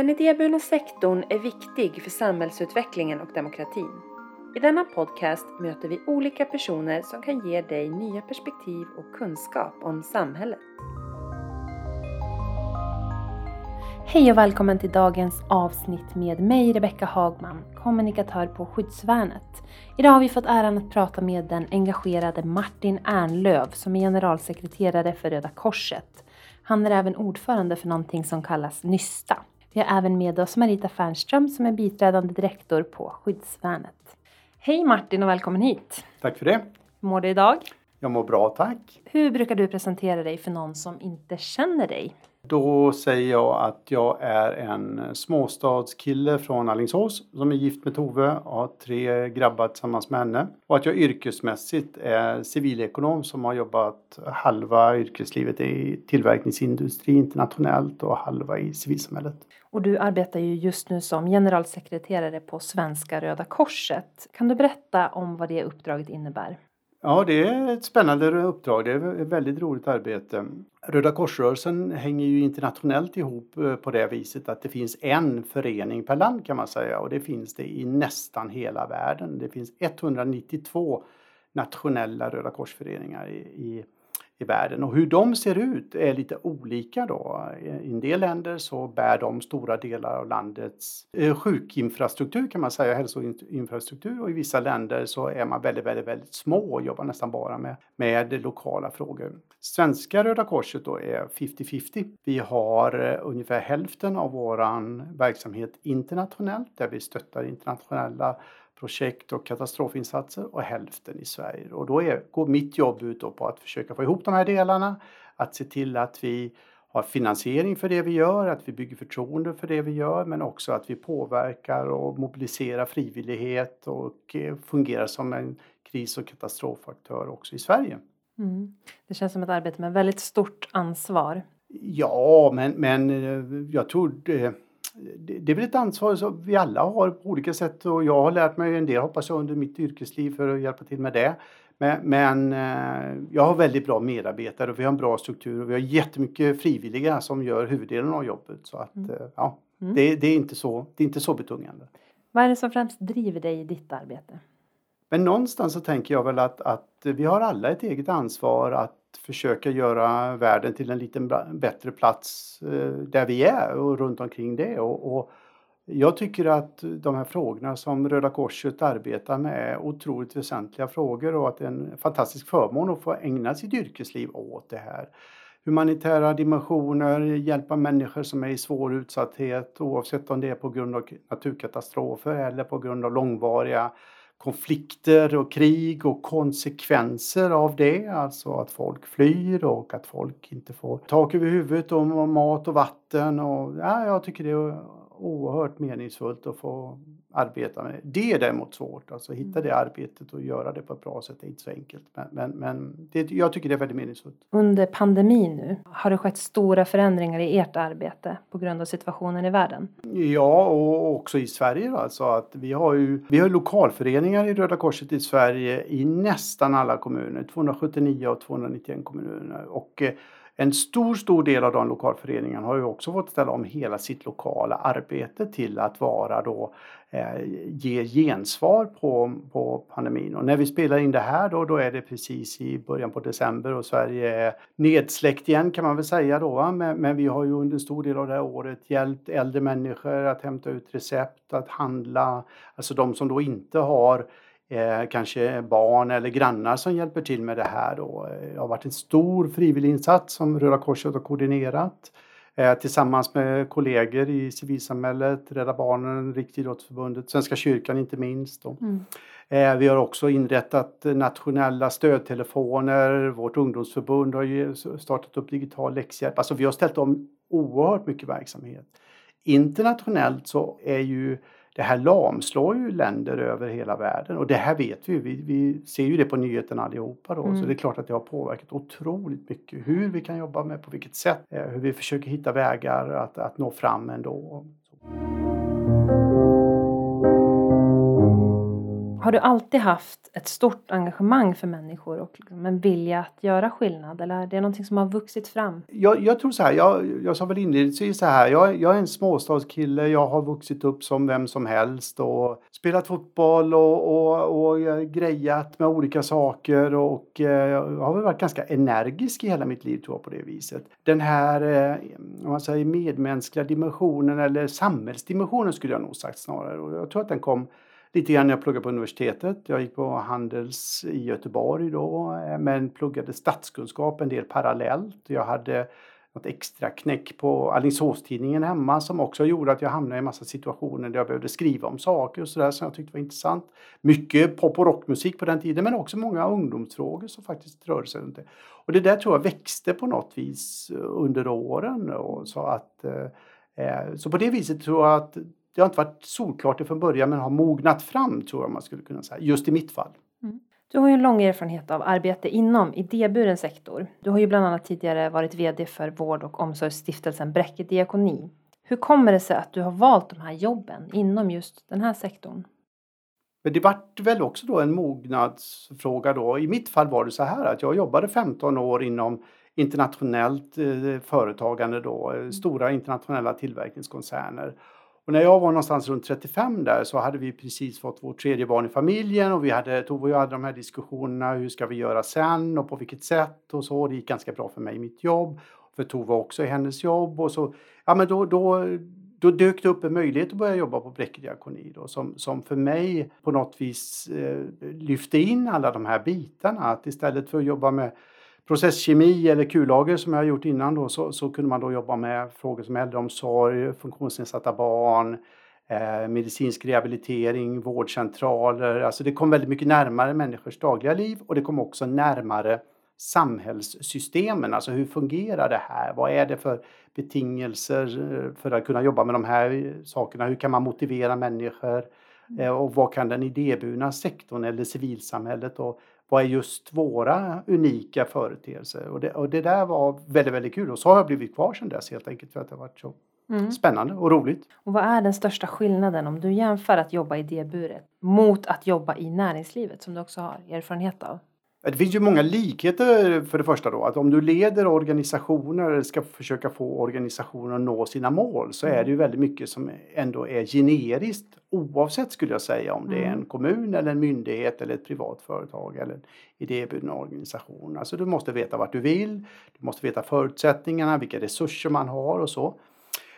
Den idéburna sektorn är viktig för samhällsutvecklingen och demokratin. I denna podcast möter vi olika personer som kan ge dig nya perspektiv och kunskap om samhället. Hej och välkommen till dagens avsnitt med mig Rebecka Hagman, kommunikatör på Skyddsvärnet. Idag har vi fått äran att prata med den engagerade Martin Ernlöv som är generalsekreterare för Röda Korset. Han är även ordförande för någonting som kallas Nysta. Vi har även med oss Marita Fernström som är biträdande direktor på Skyddsvärnet. Hej Martin och välkommen hit! Tack för det! Hur mår du idag? Jag mår bra, tack! Hur brukar du presentera dig för någon som inte känner dig? Då säger jag att jag är en småstadskille från Alingsås som är gift med Tove och har tre grabbar tillsammans med henne. Och att jag yrkesmässigt är civilekonom som har jobbat halva yrkeslivet i tillverkningsindustri internationellt och halva i civilsamhället. Och du arbetar ju just nu som generalsekreterare på Svenska Röda Korset. Kan du berätta om vad det uppdraget innebär? Ja, det är ett spännande uppdrag. Det är ett väldigt roligt arbete. Röda korsrörelsen hänger ju internationellt ihop eh, på det viset att det finns en förening per land kan man säga och det finns det i nästan hela världen. Det finns 192 nationella Röda korsföreningar i, i i världen. Och hur de ser ut är lite olika då. I en del länder så bär de stora delar av landets eh, sjukinfrastruktur kan man säga, hälsoinfrastruktur och i vissa länder så är man väldigt, väldigt, väldigt små och jobbar nästan bara med, med lokala frågor. Svenska Röda Korset då är 50-50. Vi har eh, ungefär hälften av våran verksamhet internationellt där vi stöttar internationella projekt och katastrofinsatser och hälften i Sverige. Och då är, går mitt jobb ut på att försöka få ihop de här delarna, att se till att vi har finansiering för det vi gör, att vi bygger förtroende för det vi gör men också att vi påverkar och mobiliserar frivillighet och eh, fungerar som en kris och katastrofaktör också i Sverige. Mm. Det känns som ett arbete med väldigt stort ansvar. Ja, men, men eh, jag tror det, det är väl ett ansvar som vi alla har på olika sätt och jag har lärt mig en del hoppas jag under mitt yrkesliv för att hjälpa till med det. Men, men eh, jag har väldigt bra medarbetare och vi har en bra struktur och vi har jättemycket frivilliga som gör huvuddelen av jobbet. Så att mm. Eh, ja, mm. det, det, är inte så, det är inte så betungande. Vad är det som främst driver dig i ditt arbete? Men någonstans så tänker jag väl att, att vi har alla ett eget ansvar att försöka göra världen till en lite bättre plats eh, där vi är och runt omkring det. Och, och, jag tycker att de här frågorna som Röda Korset arbetar med är otroligt väsentliga frågor och att det är en fantastisk förmån att få ägna sitt yrkesliv åt det här. Humanitära dimensioner, hjälpa människor som är i svår utsatthet oavsett om det är på grund av naturkatastrofer eller på grund av långvariga konflikter och krig och konsekvenser av det. Alltså att folk flyr och att folk inte får tak över huvudet och mat och vatten. Och, ja, jag tycker det är oerhört meningsfullt att få arbeta med det. Är däremot svårt, alltså hitta det arbetet och göra det på ett bra sätt det är inte så enkelt. Men, men, men det, jag tycker det är väldigt meningsfullt. Under pandemin nu, har det skett stora förändringar i ert arbete på grund av situationen i världen? Ja, och också i Sverige alltså att vi har ju vi har lokalföreningar i Röda Korset i Sverige i nästan alla kommuner, 279 av 291 kommuner. Och eh, en stor, stor del av de lokalföreningarna har ju också fått ställa om hela sitt lokala arbete till att vara då eh, ge gensvar på, på pandemin. Och när vi spelar in det här då, då är det precis i början på december och Sverige är nedsläckt igen kan man väl säga då. Men, men, vi har ju under en stor del av det här året hjälpt äldre människor att hämta ut recept, att handla, alltså de som då inte har eh, kanske barn eller grannar som hjälper till med det här. Då. Det har varit en stor frivilliginsats som Röda Korset har koordinerat eh, tillsammans med kollegor i civilsamhället, Rädda Barnen, Riksidrottsförbundet, Svenska kyrkan inte minst. Mm. Eh, vi har också inrättat nationella stödtelefoner, vårt ungdomsförbund har startat upp digital läxhjälp. Alltså vi har ställt om oerhört mycket verksamhet. Internationellt så är ju det här lamslår ju länder över hela världen och det här vet vi. Vi, vi ser ju det på nyheterna allihopa då. Mm. Så det är klart att det har påverkat otroligt mycket hur vi kan jobba med, på vilket sätt, eh, hur vi försöker hitta vägar att, att nå fram ändå. Har du alltid haft ett stort engagemang för människor och liksom en vilja att göra skillnad eller är det någonting som har vuxit fram? Jag, jag tror så här, jag, jag sa väl inledningsvis så här, jag, jag är en småstadskille, jag har vuxit upp som vem som helst och spelat fotboll och, och, och grejat med olika saker och eh, jag har väl varit ganska energisk i hela mitt liv tror jag på det viset. Den här eh, om man säger medmänskliga dimensionen eller samhällsdimensionen skulle jag nog sagt snarare och jag tror att den kom lite grann när jag pluggade på universitetet. Jag gick på Handels i Göteborg då, eh, men pluggade statskunskap en del parallellt. Jag hade något extra knäck på Alingsåstidningen hemma som också gjorde att jag hamnade i en massa situationer där jag behövde skriva om saker och sådär som jag tyckte var intressant. Mycket pop och rockmusik på den tiden men också många ungdomsfrågor som faktiskt rörde sig runt det. Och det där tror jag växte på något vis under åren. Och så, att, eh, eh så på det viset tror jag att det har inte varit solklart från början men har mognat fram tror jag man skulle kunna säga, just i mitt fall. Mm. Du har ju en lång erfarenhet av arbete inom idéburen sektor. Du har ju bland annat tidigare varit VD för vård och omsorgsstiftelsen Bräcke Diakoni. Hur kommer det sig att du har valt de här jobben inom just den här sektorn? Men det vart väl också då en mognadsfråga då. I mitt fall var det så här att jag jobbade 15 år inom internationellt eh, företagande då, eh, stora internationella tillverkningskoncerner. Och när jag var någonstans runt 35 där så hade vi precis fått vårt tredje barn i familjen och vi hade, Tove och jag hade de här diskussionerna, hur ska vi göra sen och på vilket sätt och så. Det gick ganska bra för mig i mitt jobb, för Tove också i hennes jobb och så. Ja men då, då, då dök det upp en möjlighet att börja jobba på Bräcke diakoni då, som, som för mig på något vis eh, lyfte in alla de här bitarna. Att istället för att jobba med processkemi eller kullager som jag har gjort innan då, så, så kunde man då jobba med frågor som äldreomsorg, funktionsnedsatta barn, eh, medicinsk rehabilitering, vårdcentraler. Alltså det kom väldigt mycket närmare människors dagliga liv och det kom också närmare samhällssystemen. Alltså hur fungerar det här? Vad är det för betingelser eh, för att kunna jobba med de här sakerna? Hur kan man motivera människor? Eh, och vad kan den idéburna sektorn eller civilsamhället och vad är just våra unika företeelser? Och det, och det där var väldigt, väldigt kul och så har jag blivit kvar sedan dess helt enkelt för att det har varit så mm. spännande och roligt. Och vad är den största skillnaden om du jämför att jobba idéburet mot att jobba i näringslivet som du också har erfarenhet av? Det finns ju många likheter för det första då. Att om du leder organisationer eller ska försöka få organisationer att nå sina mål så är det ju väldigt mycket som ändå är generiskt oavsett skulle jag säga om det är en mm. kommun eller en myndighet eller ett privat företag eller en idéburen organisation. Alltså du måste veta vart du vill, du måste veta förutsättningarna, vilka resurser man har och så.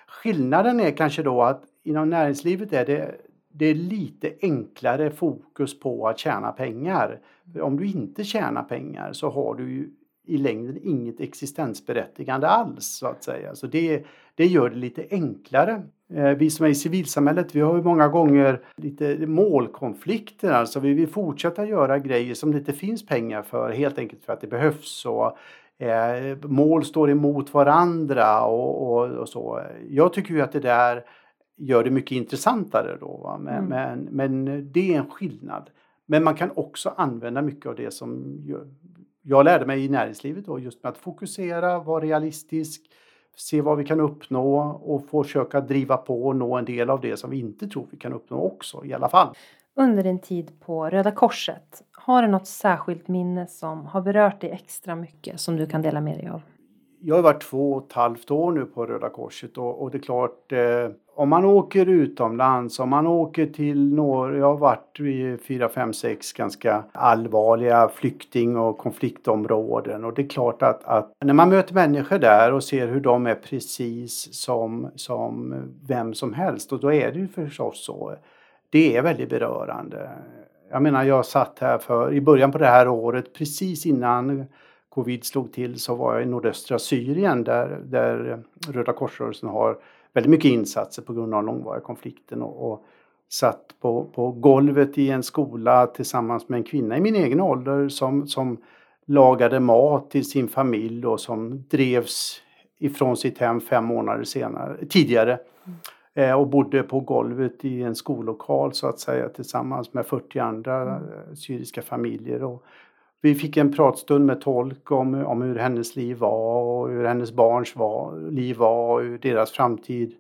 Skillnaden är kanske då att inom näringslivet är det det är lite enklare fokus på att tjäna pengar. Om du inte tjänar pengar så har du ju i längden inget existensberättigande alls så att säga. Så det, det gör det lite enklare. Eh, vi som är i civilsamhället vi har ju många gånger lite målkonflikter. Alltså vi vill fortsätta göra grejer som det inte finns pengar för helt enkelt för att det behövs. Och, eh, mål står emot varandra och, och, och, så. Jag tycker ju att det där gör det mycket intressantare då. Men, mm. men, men, det är en skillnad. Men man kan också använda mycket av det som jag lärde mig i näringslivet då, just med att fokusera, vara realistisk, se vad vi kan uppnå och försöka driva på och nå en del av det som vi inte tror vi kan uppnå också i alla fall. Under din tid på Röda Korset, har du något särskilt minne som har berört dig extra mycket som du kan dela med dig av? Jag har varit två och ett halvt år nu på Röda Korset och, och det är klart eh, om man åker utomlands, om man åker till några, jag har varit i fyra, fem, sex ganska allvarliga flykting och konfliktområden och det är klart att, att, när man möter människor där och ser hur de är precis som, som vem som helst och då är det ju förstås så. Det är väldigt berörande. Jag menar jag satt här för, i början på det här året precis innan covid slog till så var jag i nordöstra Syrien där, där Röda korsrörelsen har väldigt mycket insatser på grund av den långvariga konflikten och, och satt på, på golvet i en skola tillsammans med en kvinna i min egen ålder som, som lagade mat till sin familj och som drevs ifrån sitt hem fem månader senare, tidigare. Mm. Eh, och bodde på golvet i en skollokal så att säga tillsammans med 40 andra mm. syriska familjer. Och vi fick en pratstund med tolk om, om hur hennes liv var och hur hennes barns var, liv var och hur deras framtid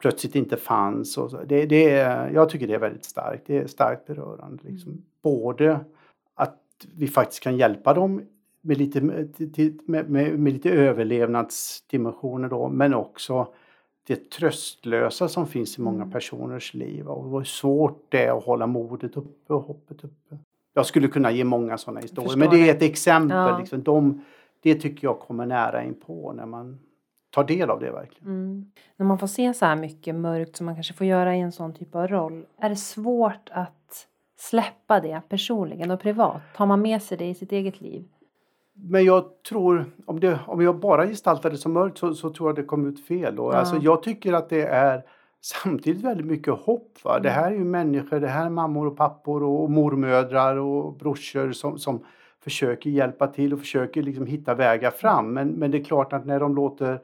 plötsligt inte fanns. Och så. Det, det är, jag tycker det är väldigt starkt. Det är starkt berörande. Liksom. Mm. Både att vi faktiskt kan hjälpa dem med lite, med, med, med lite överlevnadsdimensioner då, men också det tröstlösa som finns i många mm. personers liv och hur svårt det är att hålla modet uppe och hoppet uppe. Jag skulle kunna ge många sådana historier, men det är ett exempel. Ja. Liksom, de, det tycker jag kommer nära in på när man tar del av det verkligen. Mm. När man får se så här mycket mörkt som man kanske får göra i en sån typ av roll, är det svårt att släppa det personligen och privat? Tar man med sig det i sitt eget liv? Men jag tror, om, det, om jag bara gestaltar det som mörkt så, så tror jag det kom ut fel. Och, ja. alltså, jag tycker att det är samtidigt väldigt mycket hopp. Va? Det mm. här är ju människor, det här är mammor och pappor och mormödrar och brorsor som, som försöker hjälpa till och försöker liksom hitta vägar fram. Men, men det är klart att när de låter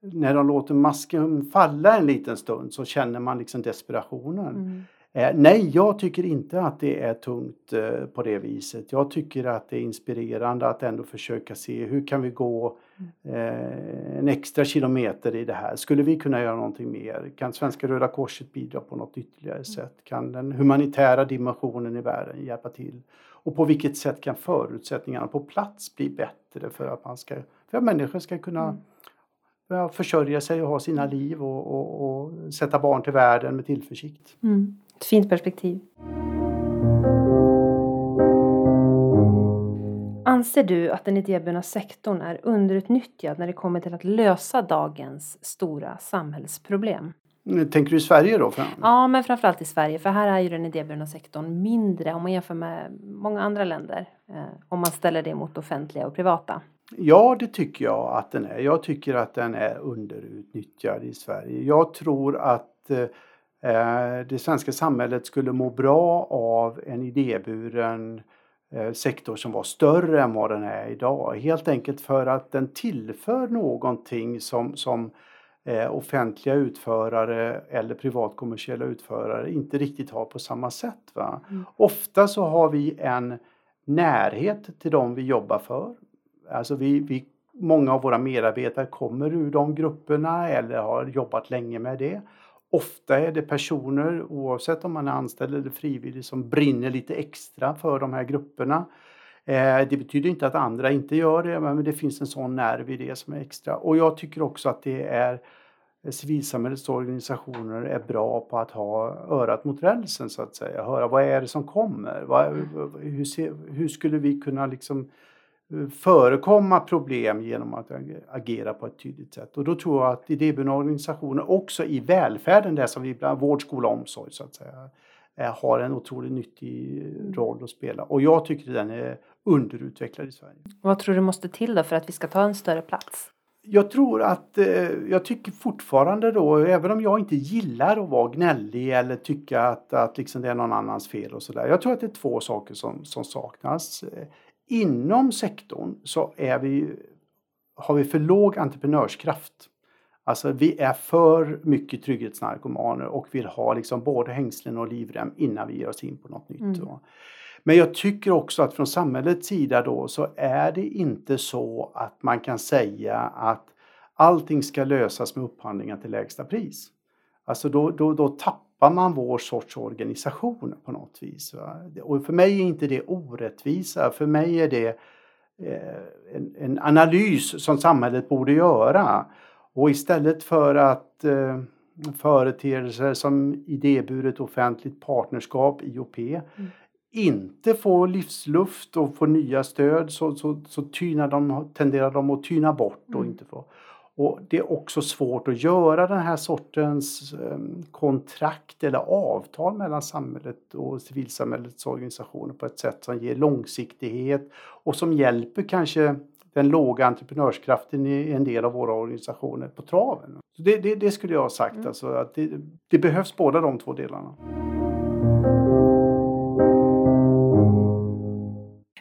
när de låter masken falla en liten stund så känner man liksom desperationen. Mm. Eh, nej, jag tycker inte att det är tungt eh, på det viset. Jag tycker att det är inspirerande att ändå försöka se hur kan vi gå eh, en extra kilometer i det här? Skulle vi kunna göra någonting mer? Kan Svenska Röda Korset bidra på något ytterligare mm. sätt? Kan den humanitära dimensionen i världen hjälpa till? Och på vilket sätt kan förutsättningarna på plats bli bättre för att man ska, för att människor ska kunna mm. försörja sig och ha sina liv och, och, och sätta barn till världen med tillförsikt. Mm. Ett fint perspektiv. Anser du att den idéburna sektorn är underutnyttjad när det kommer till att lösa dagens stora samhällsproblem? Tänker du i Sverige då? Ja, men framförallt i Sverige. För här är ju den idéburna sektorn mindre om man jämför med många andra länder. Eh, om man ställer det mot offentliga och privata. Ja, det tycker jag att den är. Jag tycker att den är underutnyttjad i Sverige. Jag tror att Eh, det svenska samhället skulle må bra av en idéburen eh, sektor som var större än vad den är idag. Helt enkelt för att den tillför någonting som, som eh, offentliga utförare eller privatkommersiella utförare inte riktigt har på samma sätt. Va? Mm. Ofta så har vi en närhet till dem vi jobbar för. Alltså vi, vi, många av våra medarbetare kommer ur de grupperna eller har jobbat länge med det. Ofta är det personer, oavsett om man är anställd eller frivillig, som brinner lite extra för de här grupperna. Eh, det betyder inte att andra inte gör det, men det finns en sån nerv i det som är extra. Och jag tycker också att det är eh, civilsamhällets organisationer är bra på att ha örat mot rälsen så att säga. Höra vad är det som kommer? Hur, ser, hur skulle vi kunna liksom förekomma problem genom att agera på ett tydligt sätt. Och då tror jag att idéburna organisationer också i välfärden, det som vi ibland, vård, skola, omsorg så att säga, eh, har en otroligt nyttig roll att spela. Och jag tycker den är underutvecklad i Sverige. Vad tror du måste till då för att vi ska ta en större plats? Jag tror att, eh, jag tycker fortfarande då, även om jag inte gillar att vara gnällig eller tycka att, att liksom det är någon annans fel och sådär. Jag tror att det är två saker som, som saknas inom sektorn så är vi, har vi för låg entreprenörskraft. Alltså vi är för mycket trygghetsnarkomaner och vill ha liksom både hängslen och livrem innan vi ger oss in på något nytt. Mm. Men jag tycker också att från samhällets sida då så är det inte så att man kan säga att allting ska lösas med upphandlingar till lägsta pris. Alltså då, då, då tappar man vår sorts organisation på något vis. Va? Och för mig är inte det orättvisa, för mig är det eh, en, en, analys som samhället borde göra. Och istället för att eh, företeelser som idéburet offentligt partnerskap, IOP, mm. inte får livsluft och får nya stöd så, så, så tynar de, tenderar de att tyna bort och mm. inte få. Och det är också svårt att göra den här sortens ehm, kontrakt eller avtal mellan samhället och civilsamhällets organisationer på ett sätt som ger långsiktighet och som hjälper kanske den låga entreprenörskraften i en del av våra organisationer på traven. Så det, det, det skulle jag ha sagt, mm. alltså att det, det behövs båda de två delarna.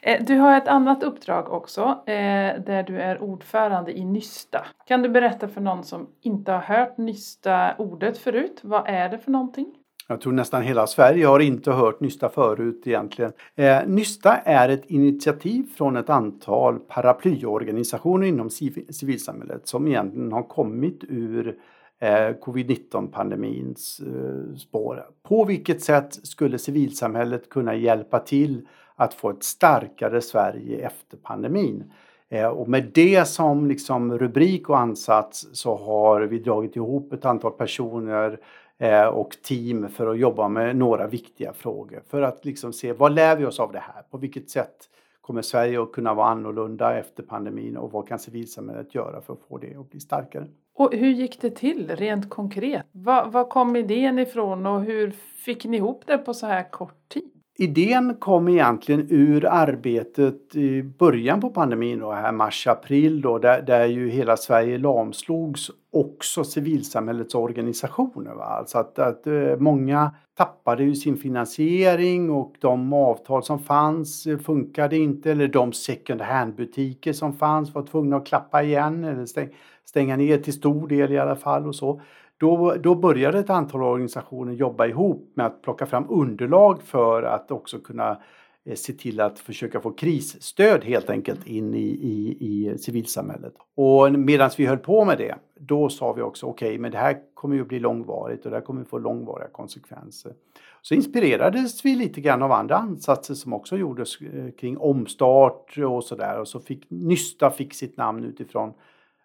Eh, du har ett annat uppdrag också eh, där du är ordförande i Nysta. Kan du berätta för någon som inte har hört Nysta-ordet förut? Vad är det för någonting? Jag tror nästan hela Sverige har inte hört Nysta förut egentligen. Eh, Nysta är ett initiativ från ett antal paraplyorganisationer inom civilsamhället som egentligen har kommit ur eh, covid-19 pandemins eh, spår. På vilket sätt skulle civilsamhället kunna hjälpa till att få ett starkare Sverige efter pandemin? Eh, och med det som liksom rubrik och ansats så har vi dragit ihop ett antal personer eh, och team för att jobba med några viktiga frågor. För att liksom se vad lär vi oss av det här? På vilket sätt kommer Sverige att kunna vara annorlunda efter pandemin och vad kan civilsamhället göra för att få det att bli starkare? Och hur gick det till rent konkret? Var, var kom idén ifrån och hur fick ni ihop det på så här kort tid? Idén kom egentligen ur arbetet i början på pandemin, då, här mars-april, då, där, där ju hela Sverige lamslogs, också civilsamhällets organisationer. Va? Alltså att, att eh, många tappade ju sin finansiering och de avtal som fanns eh, funkade inte eller de second hand-butiker som fanns var tvungna att klappa igen eller stänga stänga ner till stor del i alla fall och så. Då, då började ett antal organisationer jobba ihop med att plocka fram underlag för att också kunna eh, se till att försöka få krisstöd helt enkelt in i, i, i civilsamhället. Och medan vi höll på med det, då sa vi också okej, okay, men det här kommer ju bli långvarigt och det här kommer få långvariga konsekvenser. Så inspirerades vi lite grann av andra ansatser som också gjordes eh, kring omstart och sådär och så fick Nysta fick sitt namn utifrån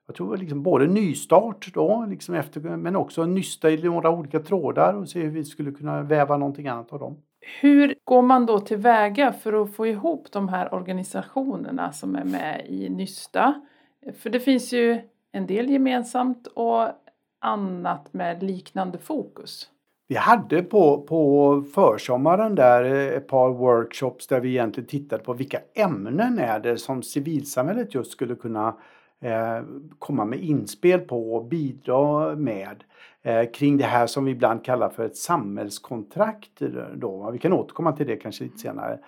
jag tror liksom både nystart då, liksom efter, men också nysta i några olika trådar och se hur vi skulle kunna väva någonting annat av dem. Hur går man då tillväga för att få ihop de här organisationerna som är med i Nysta? För det finns ju en del gemensamt och annat med liknande fokus. Vi hade på, på försommaren där ett par workshops där vi egentligen tittade på vilka ämnen är det som civilsamhället just skulle kunna Eh, komma med inspel på och bidra med eh, kring det här som vi ibland kallar för ett samhällskontrakt. Eh, då. Vi kan återkomma till det kanske lite senare.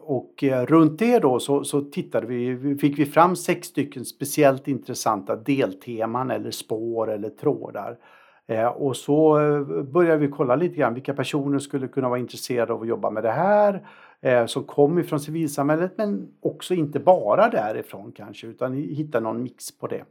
Och runt det då så, så tittade vi, fick vi fram sex stycken speciellt intressanta delteman eller spår eller trådar. Och så började vi kolla lite grann vilka personer skulle kunna vara intresserade av att jobba med det här eh, som kom ifrån civilsamhället men också inte bara därifrån kanske utan hitta någon mix på det.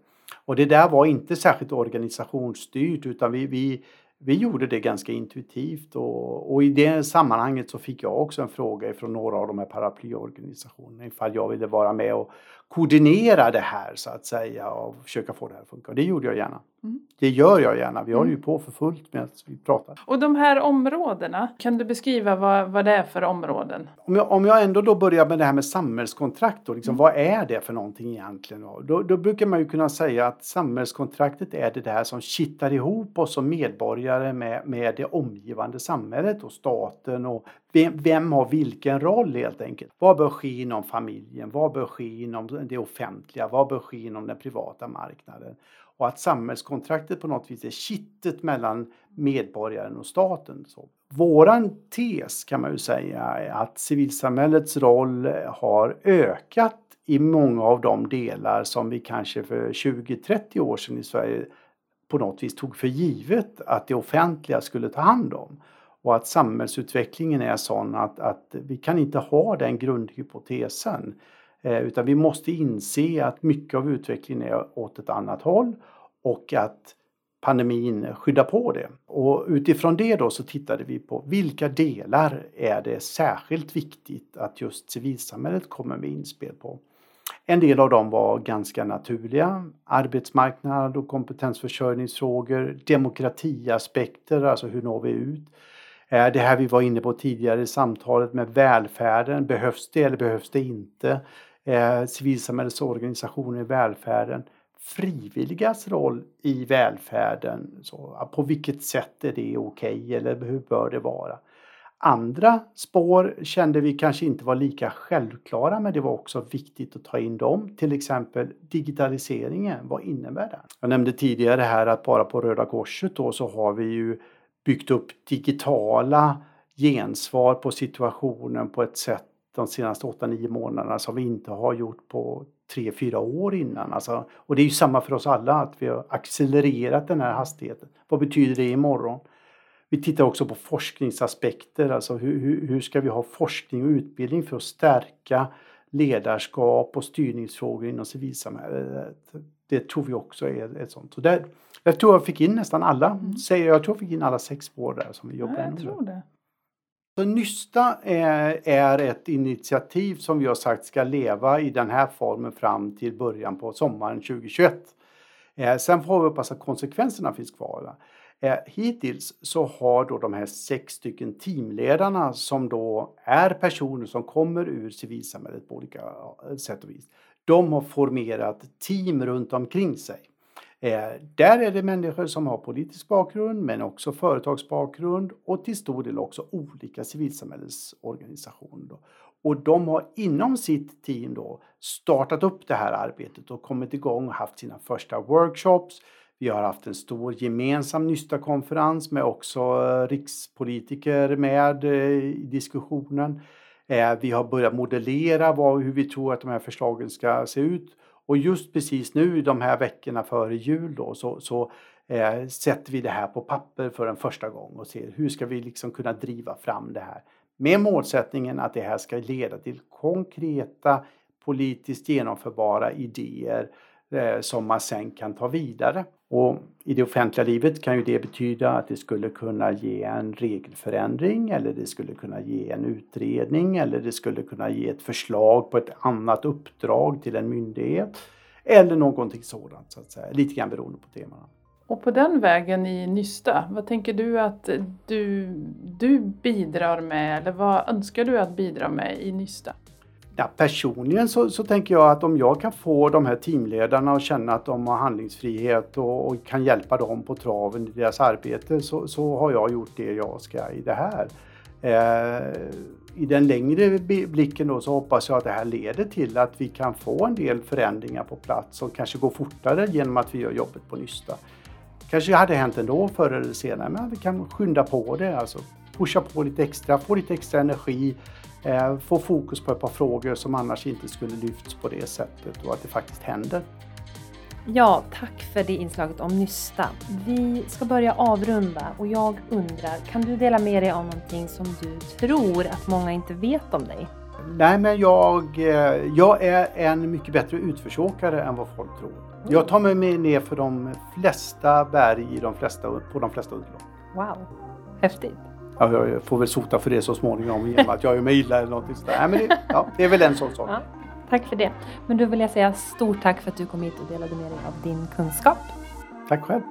Och det där var inte särskilt organisationsstyrt utan vi, vi, vi gjorde det ganska intuitivt och, och, i det sammanhanget så fick jag också en fråga ifrån några av de här paraplyorganisationerna ifall jag ville vara med och koordinera det här så att säga och försöka få det här att funka. Och det gjorde jag gärna. Mm. Det gör jag gärna. Vi håller ju mm. på för fullt medan vi pratar. Och de här områdena, kan du beskriva vad, vad det är för områden? Om jag, om jag ändå då börjar med det här med samhällskontrakt, då, liksom, mm. vad är det för någonting egentligen? Då, då brukar man ju kunna säga att samhällskontraktet är det där som kittar ihop oss som medborgare med, med det omgivande samhället och staten och vem, vem har vilken roll helt enkelt. Vad bör ske inom familjen? Vad bör ske inom det offentliga? Vad bör ske inom den privata marknaden? Och att samhällskontraktet på något vis är kittet mellan medborgaren och staten. Så våran tes kan man ju säga är att civilsamhällets roll har ökat i många av de delar som vi kanske för 20-30 år sedan i Sverige på något vis tog för givet att det offentliga skulle ta hand om. Och att samhällsutvecklingen är sån att, att vi kan inte ha den grundhypotesen. Eh, utan vi måste inse att mycket av utvecklingen är åt ett annat håll och att pandemin skyddar på det. Och utifrån det då så tittade vi på vilka delar är det särskilt viktigt att just civilsamhället kommer med inspel på. En del av dem var ganska naturliga. Arbetsmarknad och kompetensförsörjningsfrågor, demokratiaspekter, alltså hur når vi ut? Det här vi var inne på tidigare i samtalet med välfärden, behövs det eller behövs det inte? Eh, civilsamhällesorganisationer civilsamhällets organisationer i välfärden, frivilligas roll i välfärden. Så, på vilket sätt är det okej okay, eller hur bör det vara? Andra spår kände vi kanske inte var lika självklara men det var också viktigt att ta in dem. Till exempel digitaliseringen, vad innebär den? Jag nämnde tidigare här att bara på Röda Korset då så har vi ju byggt upp digitala gensvar på situationen på ett sätt de senaste 8-9 månaderna som vi inte har gjort på 3-4 år innan. Alltså, och det är ju samma för oss alla att vi har accelererat den här hastigheten. Vad betyder det imorgon? Vi tittar också på forskningsaspekter, alltså hur, hur, hur ska vi ha forskning och utbildning för att stärka ledarskap och styrningsfrågor inom civilsamhället. det tror vi också är ett sånt. Så där, jag tror jag fick in nästan alla, Mm. jag, tror jag fick in alla sex spår där som vi jobbar Ja, jag med. tror det. Så Nysta är, är ett initiativ som vi har sagt ska leva i den här formen fram till början på sommaren 2021. Eh, sen får vi hoppas att konsekvenserna finns kvar. va. Eh, hittills så har då de här sex stycken teamledarna som då är personer som kommer ur civilsamhället på olika eh, sätt och vis. De har formerat team runt omkring sig. Eh, där är det människor som har politisk bakgrund men också företagsbakgrund och till stor del också olika civilsamhällesorganisationer. Och de har inom sitt team då startat upp det här arbetet och kommit igång och haft sina första workshops. Vi har haft en stor gemensam Nysta-konferens med också eh, rikspolitiker med eh, i diskussionen. Vi har börjat modellera vad, hur vi tror att de här förslagen ska se ut. Och just precis nu de här veckorna före jul då, så, så eh, sätter vi det här på papper för en första gång och ser hur ska vi liksom kunna driva fram det här. Med målsättningen att det här ska leda till konkreta politiskt genomförbara idéer eh, som man sen kan ta vidare. Och i det offentliga livet kan ju det betyda att det skulle kunna ge en regelförändring eller det skulle kunna ge en utredning eller det skulle kunna ge ett förslag på ett annat uppdrag till en myndighet. Eller någonting sådant, så att säga. lite grann beroende på temana. Och på den vägen i Nysta, vad tänker du att du, du bidrar med eller vad önskar du att bidra med i Nysta? Ja, personligen så, så tänker jag att om jag kan få de här teamledarna att känna att de har handlingsfrihet och, och kan hjälpa dem på traven i deras arbete så, så har jag gjort det jag ska i det här. Eh, I den längre blicken då så hoppas jag att det här leder till att vi kan få en del förändringar på plats som kanske går fortare genom att vi gör jobbet på Nysta. Kanske hade hänt ändå förr eller senare men vi kan skynda på det, alltså pusha på lite extra, få lite extra energi få fokus på ett par frågor som annars inte skulle lyfts på det sättet och att det faktiskt händer. Ja, tack för det inslaget om Nysta. Vi ska börja avrunda och jag undrar, kan du dela med dig av någonting som du tror att många inte vet om dig? Nej, men jag, eh, jag är en mycket bättre utförsåkare än vad folk tror. Jag tar mig med ner för de flesta berg i de flesta, på de flesta underlag. Wow, häftigt. Ja, jag får väl sota för det så småningom genom att jag gör mig illa eller någonting sådär. Nej, men det, ja, det är väl en sån sak. Ja, tack för det. Men då vill jag säga stort tack för att du kom hit och delade med dig av din kunskap. Tack själv.